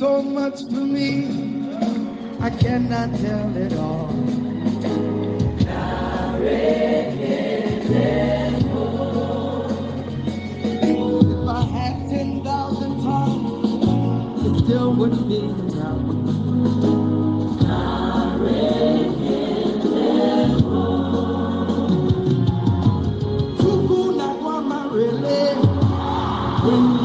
so much for me. I cannot tell it all. If I had 10,000 tongues, it still wouldn't be enough. When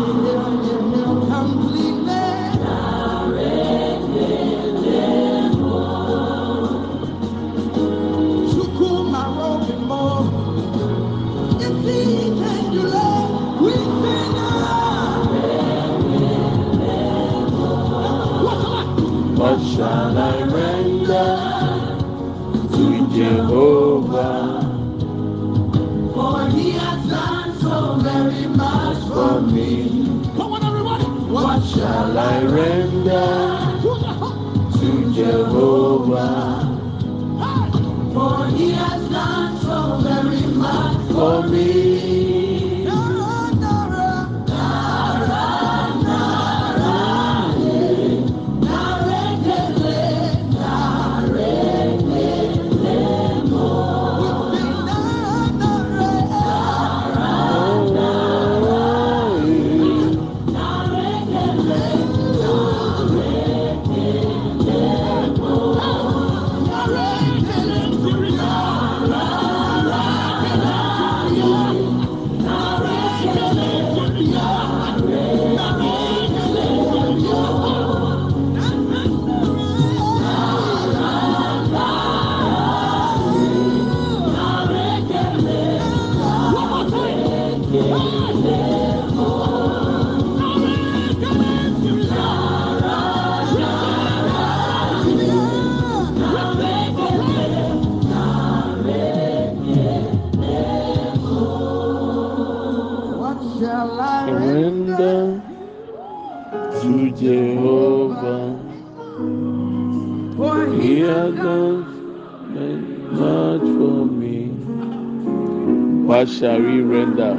What shall we render?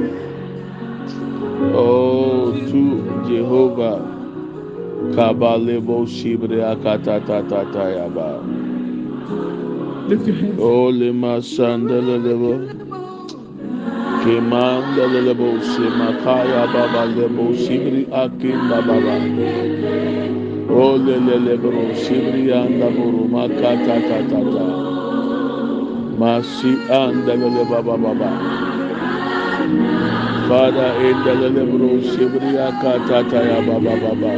Oh, to Jehovah. Kabalebo shibre akata tata tayaba. Lift your hands. Oh, lema sandelebo. Kemandelebo shemakaya baba lebo shibri akinda baba. Oh, lelelebo shibri anda buru makata tata tata. Masi andelele baba baba. Father, indelele bro shibri akata taya baba baba.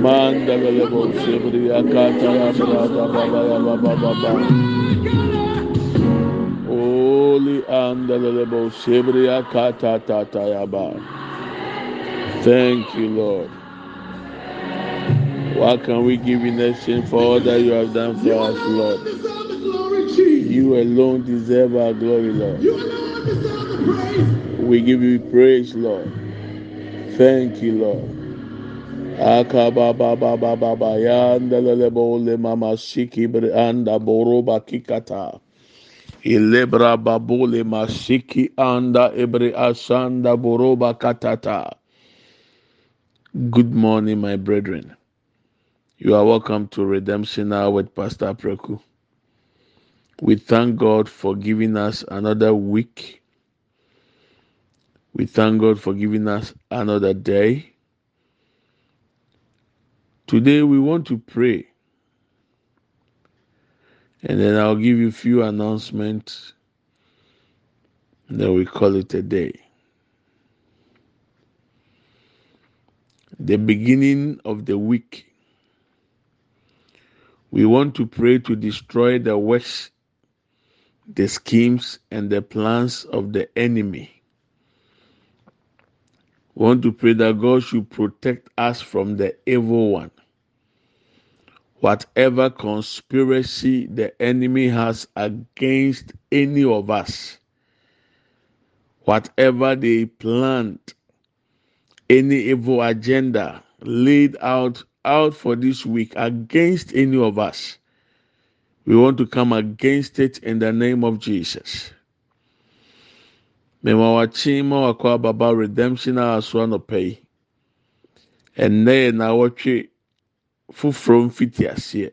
Mandelele bo shibri akata ya brada baba ya baba baba. Holy andelele bo shibri akata tata ya ba. Thank you, Lord. What can we give next thing for all that you have done for us, Lord? Deserve the glory, Jesus. You alone deserve our glory, Lord. You alone deserve the praise. We give you praise, Lord. Thank you, Lord. Akabababababa yandelele bole mama shiki bre anda boroba kikata. Ilebra babole mashiki anda ebre asanda boroba katata. Good morning, my brethren. You are welcome to Redemption Hour with Pastor Preku. We thank God for giving us another week. We thank God for giving us another day. Today we want to pray. And then I'll give you a few announcements. Then we call it a day. The beginning of the week. We want to pray to destroy the works, the schemes, and the plans of the enemy. We want to pray that God should protect us from the evil one. Whatever conspiracy the enemy has against any of us, whatever they planned, any evil agenda laid out out for this week against any of us, we want to come against it in the name of Jesus. Mema wakye ma wakɔ ababa redemption a aso anɔpɛ yi. ɛnnɛ yɛ nawɔtwe foforɔ mfiti aseɛ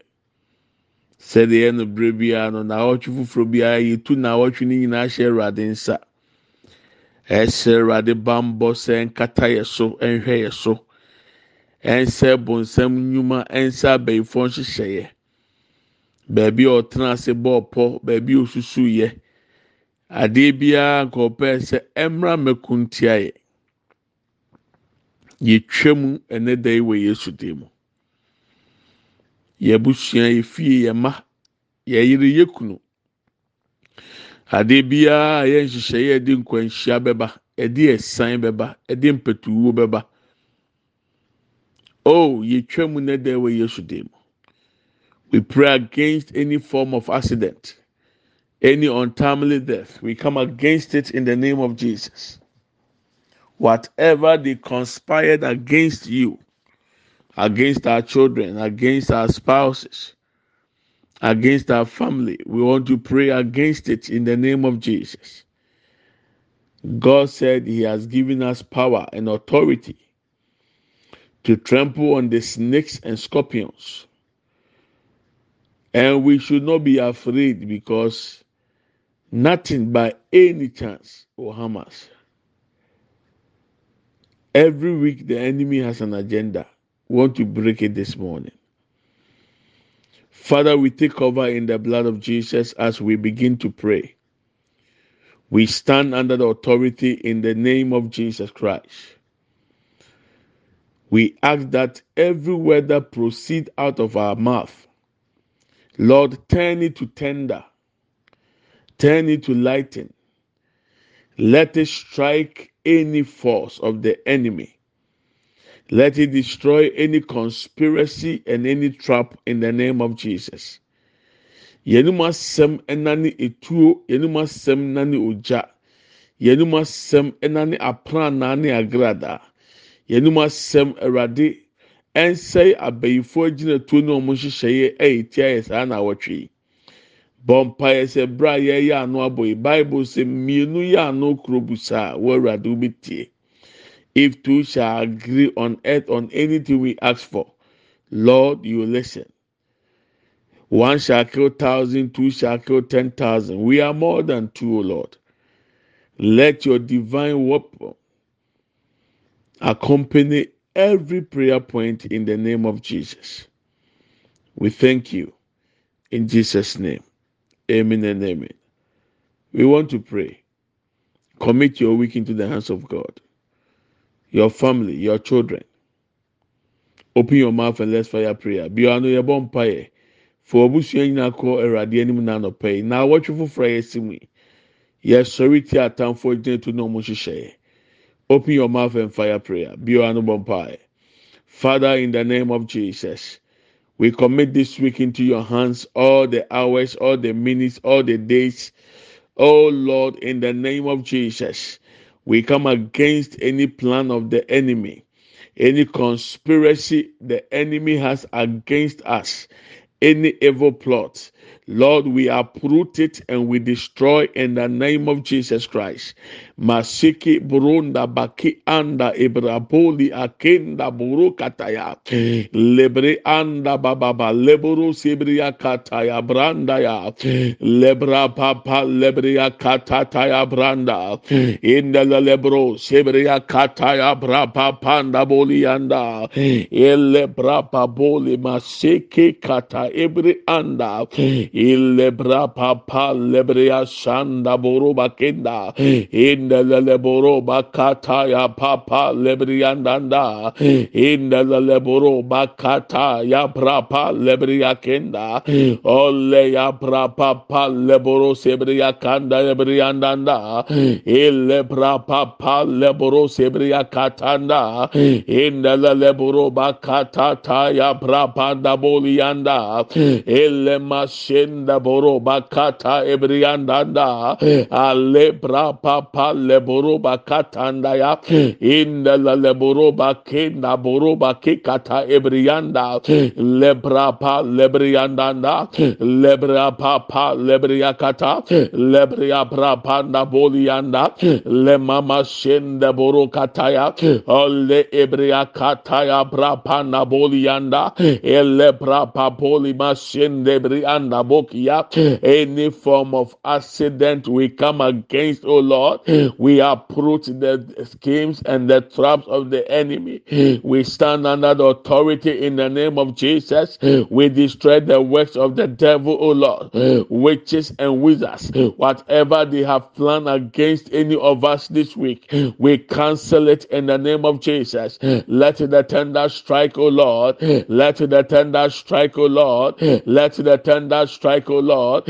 sɛdeɛ ɛno berɛ biara no nawɔtwe foforɔ biara yɛtu nawɔtwe no nyinaa hyɛ awurade nsa. Ɛhyɛ awurade bambɔ sɛ nkata yɛ so ɛnhwɛ yɛ so. Ɛnsɛ bonsam nnwuma ɛnsɛ abɛɛfoɔ nhyehyɛeɛ beebi a ɔtena ase bɔɔ pɔ beebi a osusu yɛ. Adeɛ biara nka ɔpɛ sɛ ɛmra mɛko ntia yɛ yɛtwa mu ɛnɛ da yi wɔ yesu dim mu. Yɛbusua yɛ fie yɛ ma yɛyere yɛ kunu adeɛ biara a yɛ nhyehyɛeɛ ɛde nkwanhyia bɛba ɛde ɛsan bɛba ɛde mpɛtuwuo bɛba. Oh yɛtwa mu nɛ da wɔ yesu dim mu we pray against any form of accident any untimely death we come against it in the name of jesus whatever they conspired against you against our children, against our spouses, against our family. We want to pray against it in the name of Jesus. God said He has given us power and authority to trample on the snakes and scorpions. And we should not be afraid because nothing by any chance will harm us. Every week, the enemy has an agenda We want to break it this morning. Father, we take cover in the blood of Jesus as we begin to pray. We stand under the authority in the name of Jesus Christ. We ask that every word that proceeds out of our mouth, Lord, turn it to tender, turn it to lighten. Let it strike any force of the enemy let it destroy any conspiracy and any trap in the name of Jesus. Yɛnum asɛm ɛnane etuo, yɛnum asɛm nane ogya, yɛnum asɛm ɛnane aprana ne agrada, yɛnum asɛm ɛwurade ɛnsɛe abayifo agyinatuo ne wɔn nhyehyɛeɛ ɛyɛ tia yɛ saa na awɔtwe yi. Bɔmpa yɛ sɛ bere a yɛyɛ ano abɔ yi, Bible sɛ mmienu yɛ ano kuro busa a wɔ awurade wo tie. If two shall agree on earth on anything we ask for, Lord, you listen. One shall kill thousand, two shall kill ten thousand. We are more than two, O Lord. Let your divine weapon accompany every prayer point in the name of Jesus. We thank you in Jesus' name. Amen and amen. We want to pray. Commit your week into the hands of God. your family, your children. Open your mouth and let's fire prayer. Bi ano yɛ bɔ mpaeɛ. Fo abusua nyinaa kɔ Awurade anim na anɔpɛ yi. Na awɔtwe foforɔ yɛ si mu yi. Yɛsɔre ti atamfo gyina to na ɔmo hyehyɛ. Open your mouth and fire prayer. Father, in the name of Jesus, we commit this week into your hands, all the hours, all the minutes, all the days. Oh Lord, in the name of Jesus. We come against any plan of the enemy, any conspiracy the enemy has against us, any evil plot. Lord, we uproot it and we destroy in the name of Jesus Christ. Mashiki burunda baki anda ibraboli akenda buru kataya. Lebre anda bababa leburu sibriya kataya branda ya. Lebra papa lebriya katataya branda. Indele lebro sibriya kataya brapa panda boli anda. Ele brapa boli mashiki kata ibri anda. Ile brapa pa lebriya shanda buru bakenda. Indele indeleleboro bakata ya papa lebriyandanda hmm. indeleleboro bakata ya prapa lebriyakenda hmm. ole ya prapa pa leboro sebriyakanda lebriyandanda ile hmm. prapa pa leboro sebriyakatanda indeleleboro bakata ta ya prapa daboliyanda ile mashenda boro bakata ebriyandanda ale prapa pa leboroba katanda ya inda la leboroba kenda boroba kikata ebrianda. Lebra pa lebrianda da lebra pa pa lebria kata lebria bra panda bolianda le mama shende boro kataya ole ebria kataya bra panda bolianda ele bra pa poli mashende brianda bokia. Any form of accident we come against oh lord we approach the schemes and the traps of the enemy. We stand under the authority in the name of jesus. We destroy the works of the devil oh lord. Witches and wizards whatever they have planned against any of us this week we cancel it in the name of jesus. Let the tender strike oh lord. Let the tender strike oh lord. Let the tender strike oh lord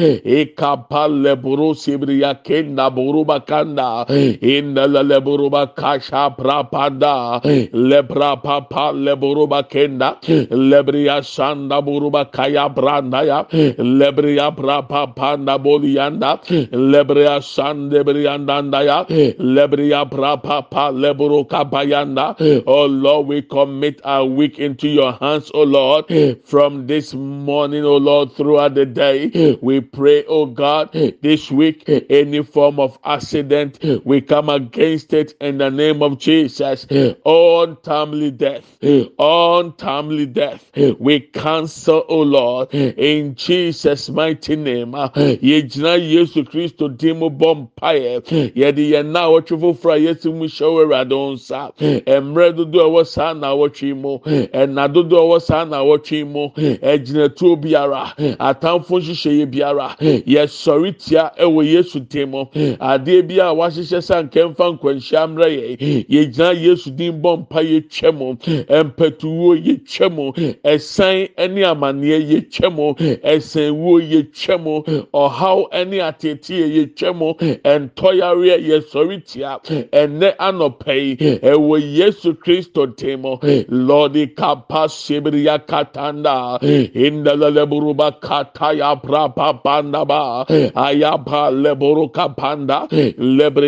inda le buruba kasha prapanda lebra papa le buruba kenda lebriya sanda buruba kaya branda ya lebriya prapa panda bolianda lebriya sande brianda ya lebriya prapa pa leburu kabayanda oh lord we commit our week into your hands oh lord. From this morning oh lord throughout the day we pray oh god this week any form of accident we come against it in the name of jesus. Untimely death. Untimely death. We cancel oh lord in jesus mighty name. Yɛgyina yesu kristo din mu bɔ mpaeɛ yɛde yɛn na awɔtwe foforɔ a yɛsi mu hyɛ wɔ awurade nsa mmerɛ dodoɔ a ɛwɔ na awɔtwe mu ɛna dodoɔ a ɛwɔ saa na awɔtwe mu ɛgyinatuo biara. Atamfo nhyehyɛeɛ biara yɛsɔre yesu din mu adeɛ wahyehyɛ sɛ nkɛmfa nkwanhyia mmerɛ yɛ yɛgyina yesu din bɔ mpa yɛtwa mu. Mpɛtuwuo yɛtwa mu. Ɛsan ne amanneɛ mu. Ɛsɛnwuo yɛtwa mu. Ɔhaw ne mu. Tia. Ɛnɛ anɔpɛ yi ɛwɔ yesu kristo lɔɔde kapa katanda kataya prapa pandaba ayaba leburu kapanda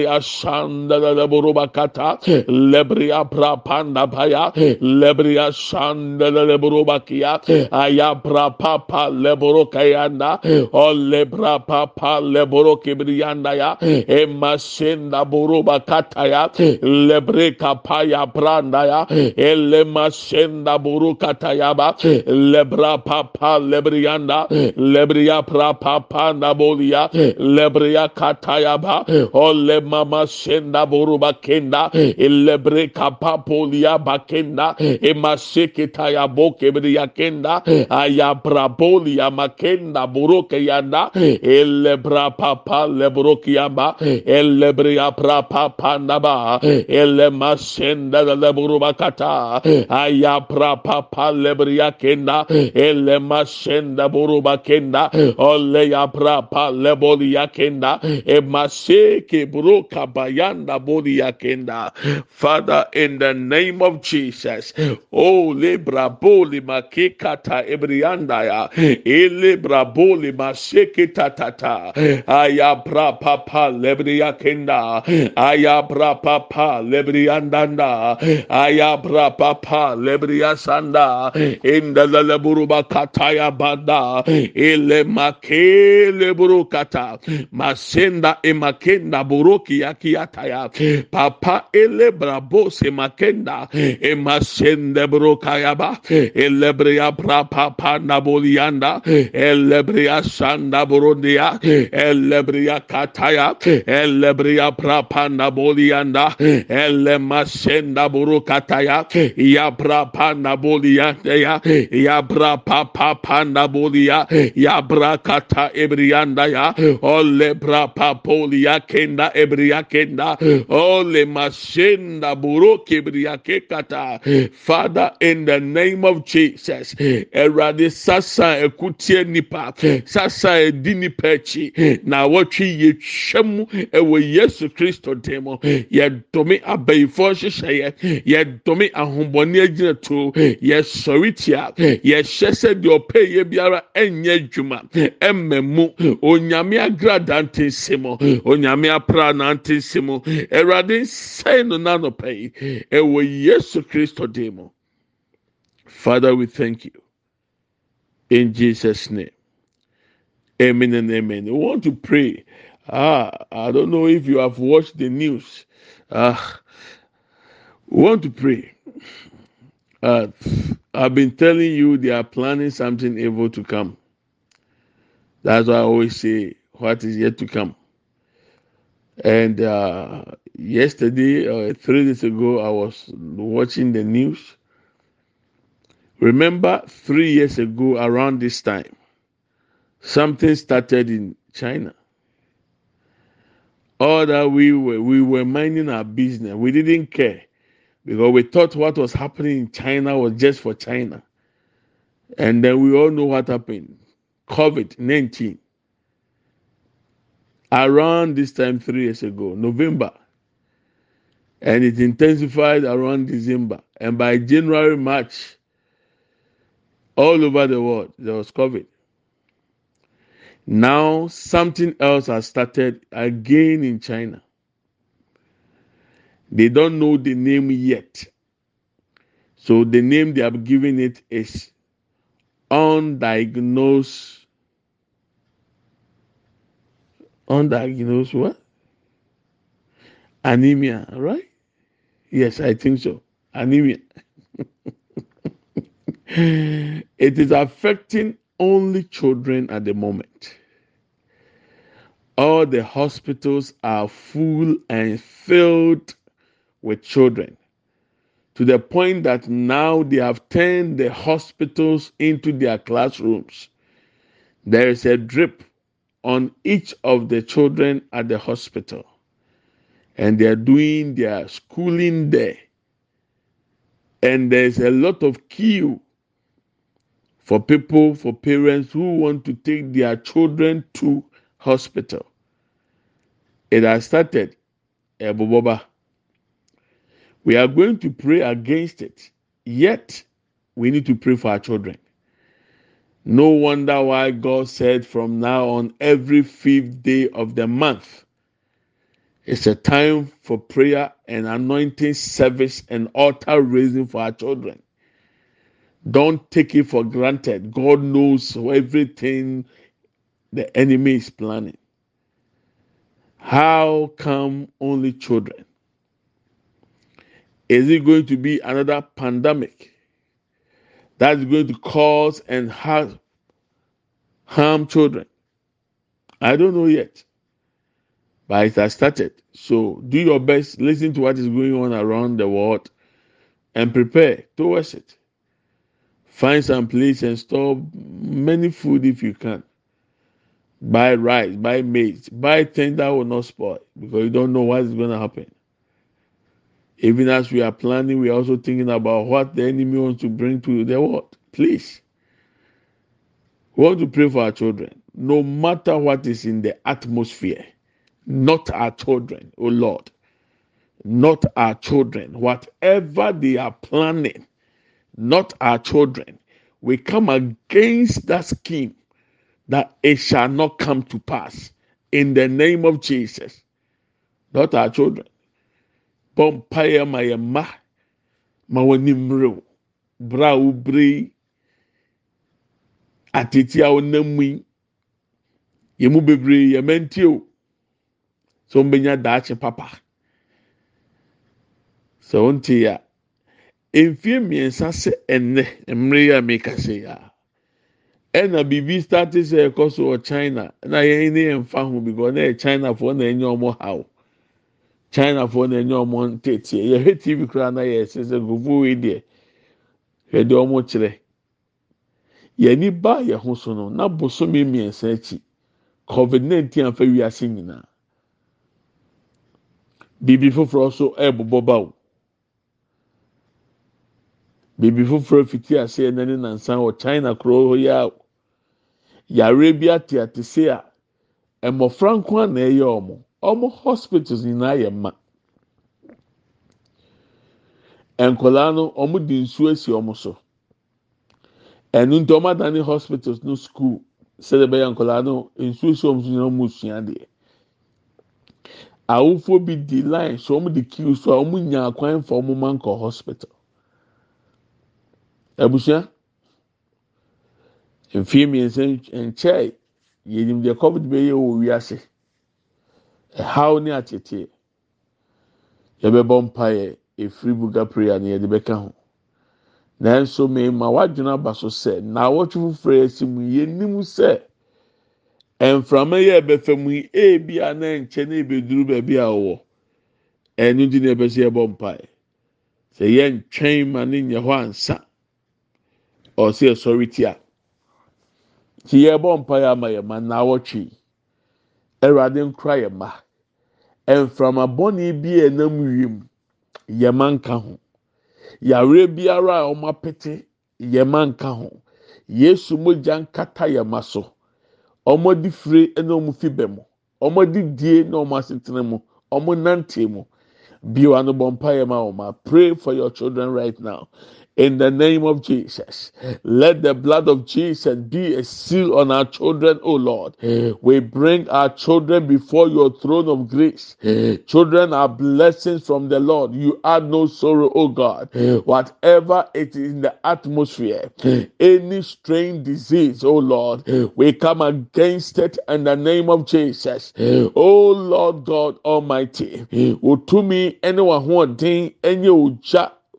lebri ashanda leburuba kata lebri prapanda baya lebri ashanda leburuba kia ayabra papa leburu kayanda o lebra papa leburu kibriyanda ya emasenda buruba kataya lebre kapaya branda ya elemasenda buru kataya ba lebra papa lebrianda lebria prapa panda bolia lebria kataya ba ole mama senda buruba kenda lebre kapapolia bakenda emaseketaya boke bria kenda ayabra bolia makenda buruke yanda elebra papa lebrokiamba elebria prapa panda ba ele masenda leburuba kata ayabra papa lebria kenda ele masenda buruba kenda ole ya prapa lebolia kenda emaseke broka bayanda bolia kenda father in the name of jesus oh lebra boli makekata ebrianda ya elebra boli maseke tatata ayabra papa lebria kenda ayabra papa lebriandanda ayabra papa lebria sanda inda leburuba kataya banda ele makele burukata masenda emakenda buruki yakiataya papa ele brabo se makenda. Emasende burukaya ba. Ele bria brapa panda bolianda. Ele bria sanda burundia ele bria kataya. Ele bria brapanda bolianda. Ele masenda burukataya ya brapanda bolianda ya. Ya brapa panda bolia. Ya brakata ebrianda ya. Ole brapa polia kenda ebria father in the name of jesus erade sasa ekutie nipa sasa edi nipa akyi na wɔtwe yɛtwam ɛwɔ yesu kristo abayifo nhyehyɛeɛ yɛdome ahombɔne agyinatuo yɛsɔre tia yɛhyɛ sɛ deɛ ɔpɛ yɛ adwuma ɛmma mu. Onyame agrada ntensɛm onyame apra na nante nsi mu awurade nsɛn no n'anɔpɛ yi ɛwɔ yesu kristo dim mu. Father we thank you. In jesus name. Amen and amen. We want to pray. Ah i don't know if you have watched the news. Ah want to pray. Uh, i've been telling you they are planning something evil to come. That's why i always say what is yet to come And uh, yesterday or three days ago, I was watching the news. Remember, three years ago, around this time, something started in China. All that we were we were minding our business. We didn't care because we thought what was happening in China was just for China. And then we all know what happened. COVID nineteen. Around this time three years ago, November, and it intensified around December. And by January, March, all over the world, there was COVID. Now, something else has started again in China. They don't know the name yet. So, the name they have given it is undiagnosed. Undiagnosed what? Anemia, right? Yes, I think so. Anemia. it is affecting only children at the moment. All the hospitals are full and filled with children to the point that now they have turned the hospitals into their classrooms. There is a drip on each of the children at the hospital, and they are doing their schooling there. And there's a lot of queue for people, for parents who want to take their children to hospital. It has started, Eboboba. We are going to pray against it. Yet, we need to pray for our children. No wonder why God said from now on, every fifth day of the month, it's a time for prayer and anointing service and altar raising for our children. Don't take it for granted. God knows everything the enemy is planning. How come only children? Is it going to be another pandemic that's going to cause and have harm children? I don't know yet, but it has started. So do your best, listen to what is going on around the world, and prepare towards it. Find some place and store many food if you can. Buy rice, buy maize, buy things that will not spoil because you don't know what is going to happen. Even as we are planning, we are also thinking about what the enemy wants to bring to the world. Please, we want to pray for our children, no matter what is in the atmosphere. Not our children, oh Lord, not our children. Whatever they are planning, not our children. We come against that scheme that it shall not come to pass in the name of Jesus. Not our children. bɔ ma yɛ mma ma wɔn ani mmerew. Bere a wobere yi atete a wɔnam mu yi yɛn mu bebree yɛn mmantie o. So wɔn bɛnya daakye papa. Sɛ wɔn te yɛ a mfeɛ mmiɛnsa sɛ ɛnɛ mmerɛ yi a meka sɛ yɛ ɛna biribi start sɛ ɛkɔ so wɔ China na yɛn ne yɛn fa ho because na yɛ China foɔ na ɛnyɛ wɔn haw. China foɔ na ɛnyɛ wɔn tete yɛhwɛ tv koraa na yɛ ɛsɛ sɛ gogo wei deɛ hwɛ deɛ wɔn kyerɛ yɛni ba yɛn ho so no na bosome mmiɛnsa akyi covid nineteen afa wiase nyinaa biribi foforɔ so ɛɛbobɔ ba o. biribi foforɔ fiti ase ɛna ne nansan china kuro hɔ a yare bi ate ate se a mmɔfra nko na ɛyɛ wɔn ɔmo hospitals nyinaa yɛ mma nkwadaa no ɔmo de nsuo esi ɔmo so. Ɛnu nti ɔmo adane hospitals no school sɛdeɛ bɛyɛ nkwadaa no nsuo esi ɔmo so nyinaa ɔmo sua deɛ awofoɔ bi di line so ɔmo de queue so a ɔmo nya akwan fa ɔmo ma nkɔ hospital. Abusua mfiri mmiɛnsa nkyɛn yɛnim deɛ covid bɛyɛ wɔ wiase. Ɛhaw ne atete yɛbɛbɔ mpaeɛ efiri buga prayer ne yɛde bɛka ho. Nanso mmarima wadwene aba so sɛ na awɔtwe foforɔ yɛ si mu yɛnim sɛ. mframa yi a ɛbɛfa mu yi ebi a nkyɛn na ebeduru baabi a ɔwɔ. Ɛno ti na ɛbɛ sɛ ɛbɔ mpae. Sɛ yɛ ntwɛn ma ne nyɛ hɔ ansa ɔsɛ ɛsɔre tia. Ti yɛ bɔ mpae ama yɛ ma na awɔtwe ɛwurade nkora yɛ ma. Mframa bɔnne bi a ɛnam wiem yɛ ma nka ho. Yàrá biara a wɔn apete yɛ ma nka ho. Yesu mogya nkata yɛ ma so. wɔn de fire na wɔn fi bɛn mu. Wɔn de die na wɔn asetena mu. Wɔn nante mu. Bio ano bɔ mpa yɛ ma wɔn pray for your children right now. In the name of Jesus. Let the blood of Jesus be a seal on our children, O Lord. We bring our children before your throne of grace. Children are blessings from the Lord. You add no sorrow, O God. Whatever it is in the atmosphere, any strange disease, O Lord, we come against it in the name of Jesus. O Lord God Almighty, utumi anyone who any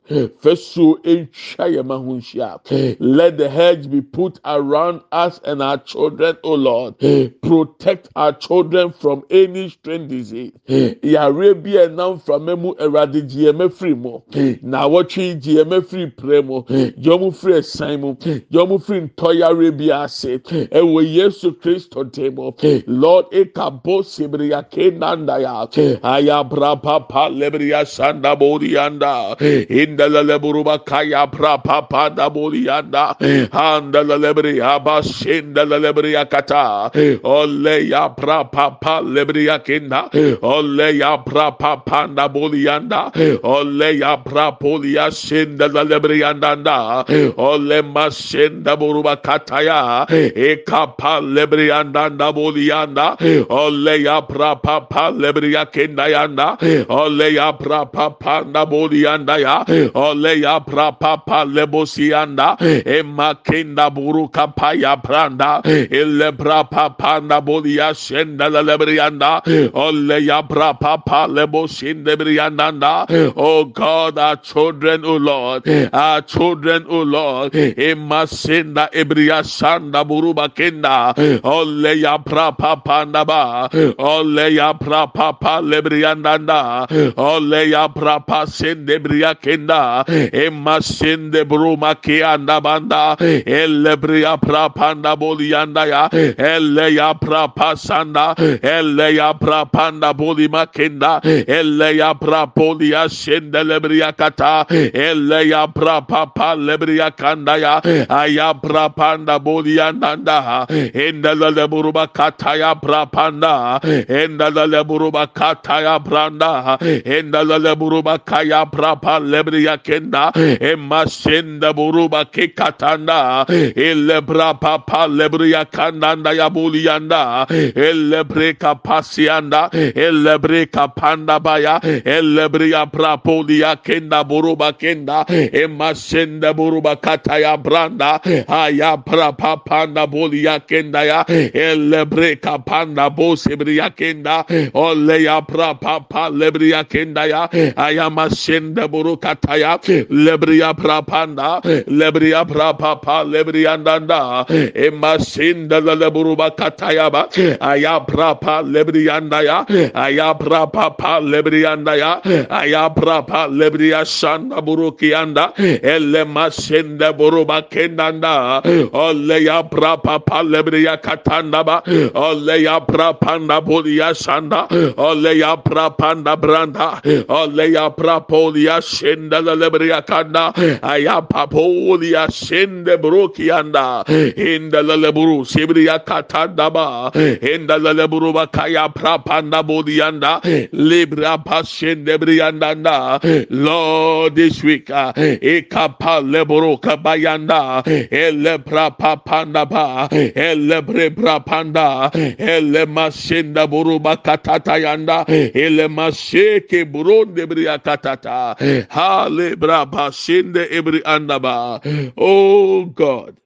Hmm. Fasuo entwa yɛn ma ho nhyia. Hmm. Let the hedge be put around us and our children, O Lord. Hmm. Protect our children from any strange disease. Yàrá bi ɛnam fama mu ɛwurade gye ɛmɛ firi mu. Na wɔtwe gye ɛmɛ firi pere mu. Gye ɔmo firi ɛsan mu. Gye ɔmo firi ntɔyare bi ase. Ɛwɔ Yesu Kristo dan mu. Lord ekabo sebiriya kenanda ya. Ayabrapa pa lebiriya sanda borianda. In Indala buruba kaya pra papa da bolianda. Handala lebri abashinda lebri akata. Ole ya pra papa lebri akinda. Ole ya pra papa da bolianda. Ole ya pra polia shinda lebri andanda. Ole mashinda buruba kataya. Ekapa lebri andanda bolianda. Ole ya pra papa lebri akinda yanda. Ole ya pra papa da bolianda ya. Ole ya pra papa lebosianda. Emakinda eh. buruka paya pranda. Ele eh. bra papa na bolia shenda lebrianda. Eh. Ole ya bra papa lebosinde brianda. Oh God, our children, oh Lord, our children, oh Lord. Emasinda ebria sanda buruba kenda. Ole ya bra papa na ba. Ole ya bra papa lebrianda. Ole ya bra papa sende bria kenda. Emasinde bruma ki anda banda. Elle bria pra panda bolianda ya. Elle ya pra pasanda. Elle ya pra panda boli makenda. Elle ya pra polia shende lebria kata. Elle ya pra papa lebria kanda ya. Aya pra panda bolianda da. Enda le buruba kata ya pra panda. Enda le buruba kata ya branda. Enda le buruba kaya pra pa lebria kenda. Eh. Emasenda buruba kekatanda. Elebra eh. papa lebria kandanda ya bulianda. Eh. Elebre kapasianda. Elebre kapanda baya. Elebria prapolia kenda buruba kenda. Emasenda buruba kataya branda. Aya prapapanda bulia kenda ya. Elebre kapanda bosebria kenda. Ole ya prapapa lebria kenda ya. Aya masenda burukataya. Lebria prapanda. Lebria prapapa lebriandanda. Emasinda leburuba kataya ba. Aya prapa lebrianda ya. Aya prapapa lebrianda ya. Aya prapa lebria sanda burukianda. Elle masenda buruba kendanda. Ole ya prapapa lebria katanda ba. Ole ya prapanda bulia sanda. Ole ya prapanda branda. Ole ya prapolia shenda anda la lebria kanda ayapapolia sende brokianda inda la leburu sibria katanda ba inda la leburu bakaya prapanda bodianda. Libra pasende brianda Lord this week uh, ekapa leburu kabayanda. Ele prapapanda ba. Ele brebra panda ele masenda buru bakatata yanda ele maseke buronde bria katata oh god.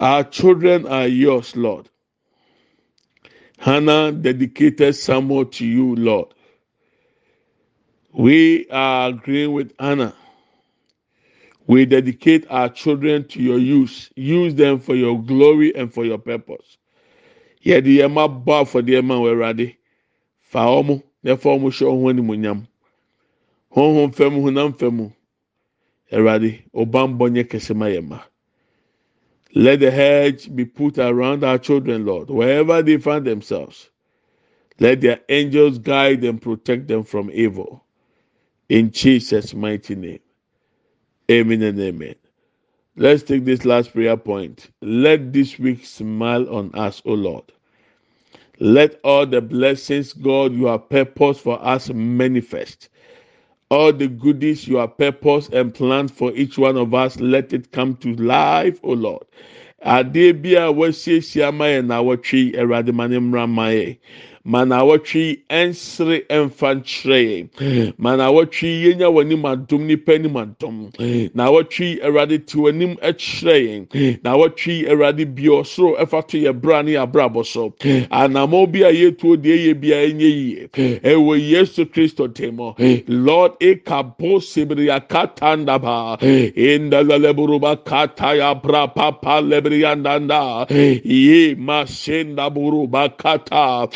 Our children are yours lord. Hannah dedicated samuel to you lord. We are agreeing with hannah. We dedicate our children to your use. Use them for your glory and for your purpose honhom fam honam fam. Awurade nyɛ kɛse ma yɛn ma. Let the hedge be put around our children lord. Wherever they find themselves let their angels guide and protect them from evil. In jesus mighty name. Amen and amen. Let's take this last prayer point. Let this week smile on us o lord. Let all the blessings god you have purposed for us manifest all the goodies you have purposed and planned for each one of us let it come to life o lord ma na wɔtwe yi ɛnsere ɛmfa nkyerɛ ma na wɔtwe yi yɛnya wɔn anim adom nipa anim adom. Na wɔtwe yi awurade te wɔn anim ɛkyerɛ yɛn. Na wɔtwe yi awurade bi ɔsoro ɛfa to yɛ bra ne abrabɔ so. Anamɔ bi a yɛtuo deɛ yɛ bi a ɛnyɛ yie. Ɛwɔ yesu kristo temo lord ekabo sebiriya katandaba indalaleburuba kataya bra papa lebriyandanda ye masenda buruba kata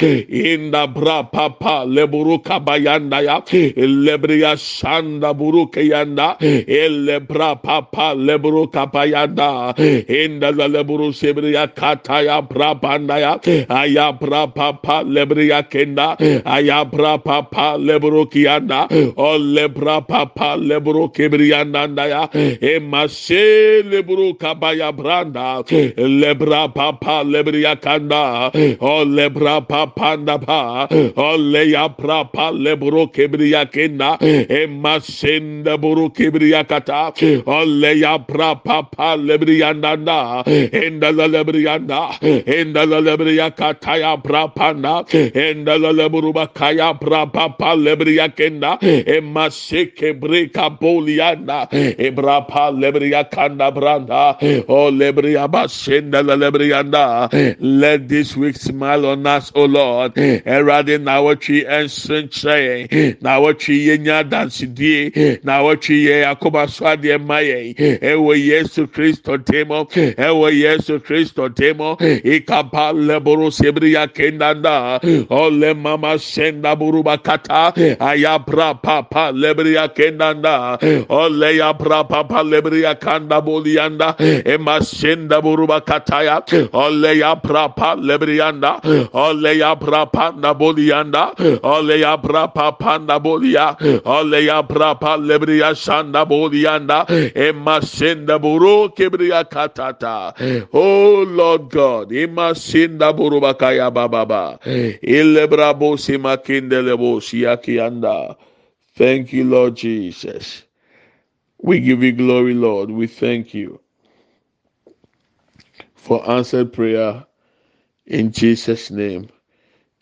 inda bra papa leburu kabayanda ya lebriya shanda buru kayanda ele bra papa leburu kabayanda inda la leburu sebriya kata ya bra banda ya aya bra papa lebriya kenda aya bra papa leburu kiyanda o lebra papa leburu kebriyanda ya e mashe leburu kabaya branda lebra papa lebriya kanda o lebra papa kanda pa ole ya pra pa lebro kebriya kenda e masenda kebriya kata ole ya pa pa nanda enda la lebriya nda enda la lebriya kata ya pra panda enda la lebru bakaya pra pa pa lebriya kenda e maseke breka bolianda e bra pa kanda branda o lebriya basenda la lebriya nda. Let this week smile on us o lord Awurade na awɔtwe nsenkyerɛ yɛn na awɔtwe yɛn nya dansidie na awɔtwe yɛn akɔba so adeɛ ma yɛn ɛwɔ yesu kristo temo ɛwɔ yesu kristo temo. Ikapa leboro sebriya kendanda. Ole mama senda buruba kata ayabra papa lebriya kendanda. Ole yabra papa lebriya kanda bolianda ema senda buruba kataya ole yabra pa lebriyanda ole yabra panda bolianda ole yabra pa panda bolia ole yabra pa lebriya shanda bolianda senda buru kebriya katata. Oh lord god. Senda buru bakaya bababa. Ilebra bosi makindele bosi yakianda thank you lord jesus. We give you glory lord. We thank you for answered prayer in jesus name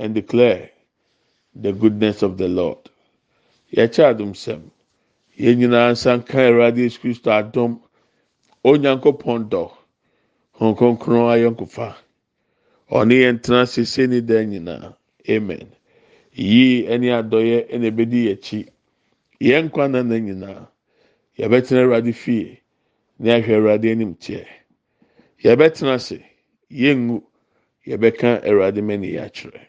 and declare the goodness of the Lord. Yɛkyɛ adum sɛm. Yɛn nyinaa nsa nka Awurade Yesu Kristo adum. Onyankopɔn dɔ. Hɔn kronkron ayɔnkofa. Ɔne yɛn tena sese ne dan. Amen. Yie ɛne adɔyɛ ɛna ebedi yɛn akyi. yɛn nkwa na na nyinaa yɛbɛtena awurade fie na ahwɛ awurade anim teɛ yɛbɛtena ase akyerɛ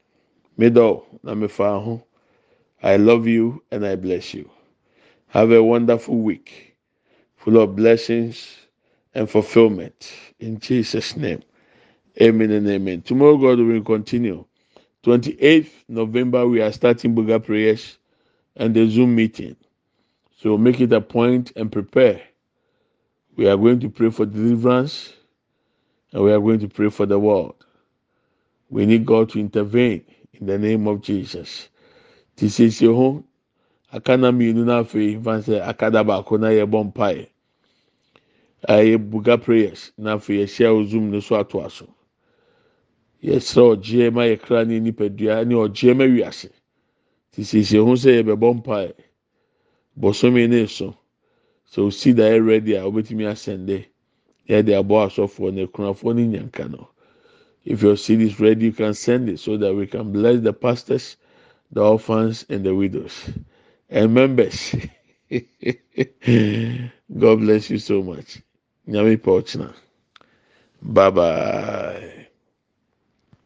middle na mefa ho. I love you and i bless you. Have a wonderful week full of blessings and fulfillment. In jesus name amen and amen. Tomorrow god will continue. 28th november we are starting buga prayers and the zoom meeting. So make it a point and prepare. We are going to pray for deliverance and we are going to pray for the world. We need god to intervene in the name of jesus. Ti siesie ho aka na mmienu na afei fan sɛ akada baako na yɛbɔ mpae a yɛ buga prayers. Na afei yɛhyɛ o zoom no so ato aso. Yɛsrɛ ɔgyeɛ ma yɛkra ne nipadua ne ɔgyeɛ ma wiase. Ti siesie ho sɛ yɛbɛbɔ mpae bɔsɔmi ne so. Sɛ osi da yɛ ready a obetumi asɛnde yɛde abɔ asɔfoɔ ne kunafoɔ ne nyanka no if your seed is ready you can send it so that we can bless the pastors the orphans and the widows. And members. God bless you so much. Nyame pɔtchna bye bye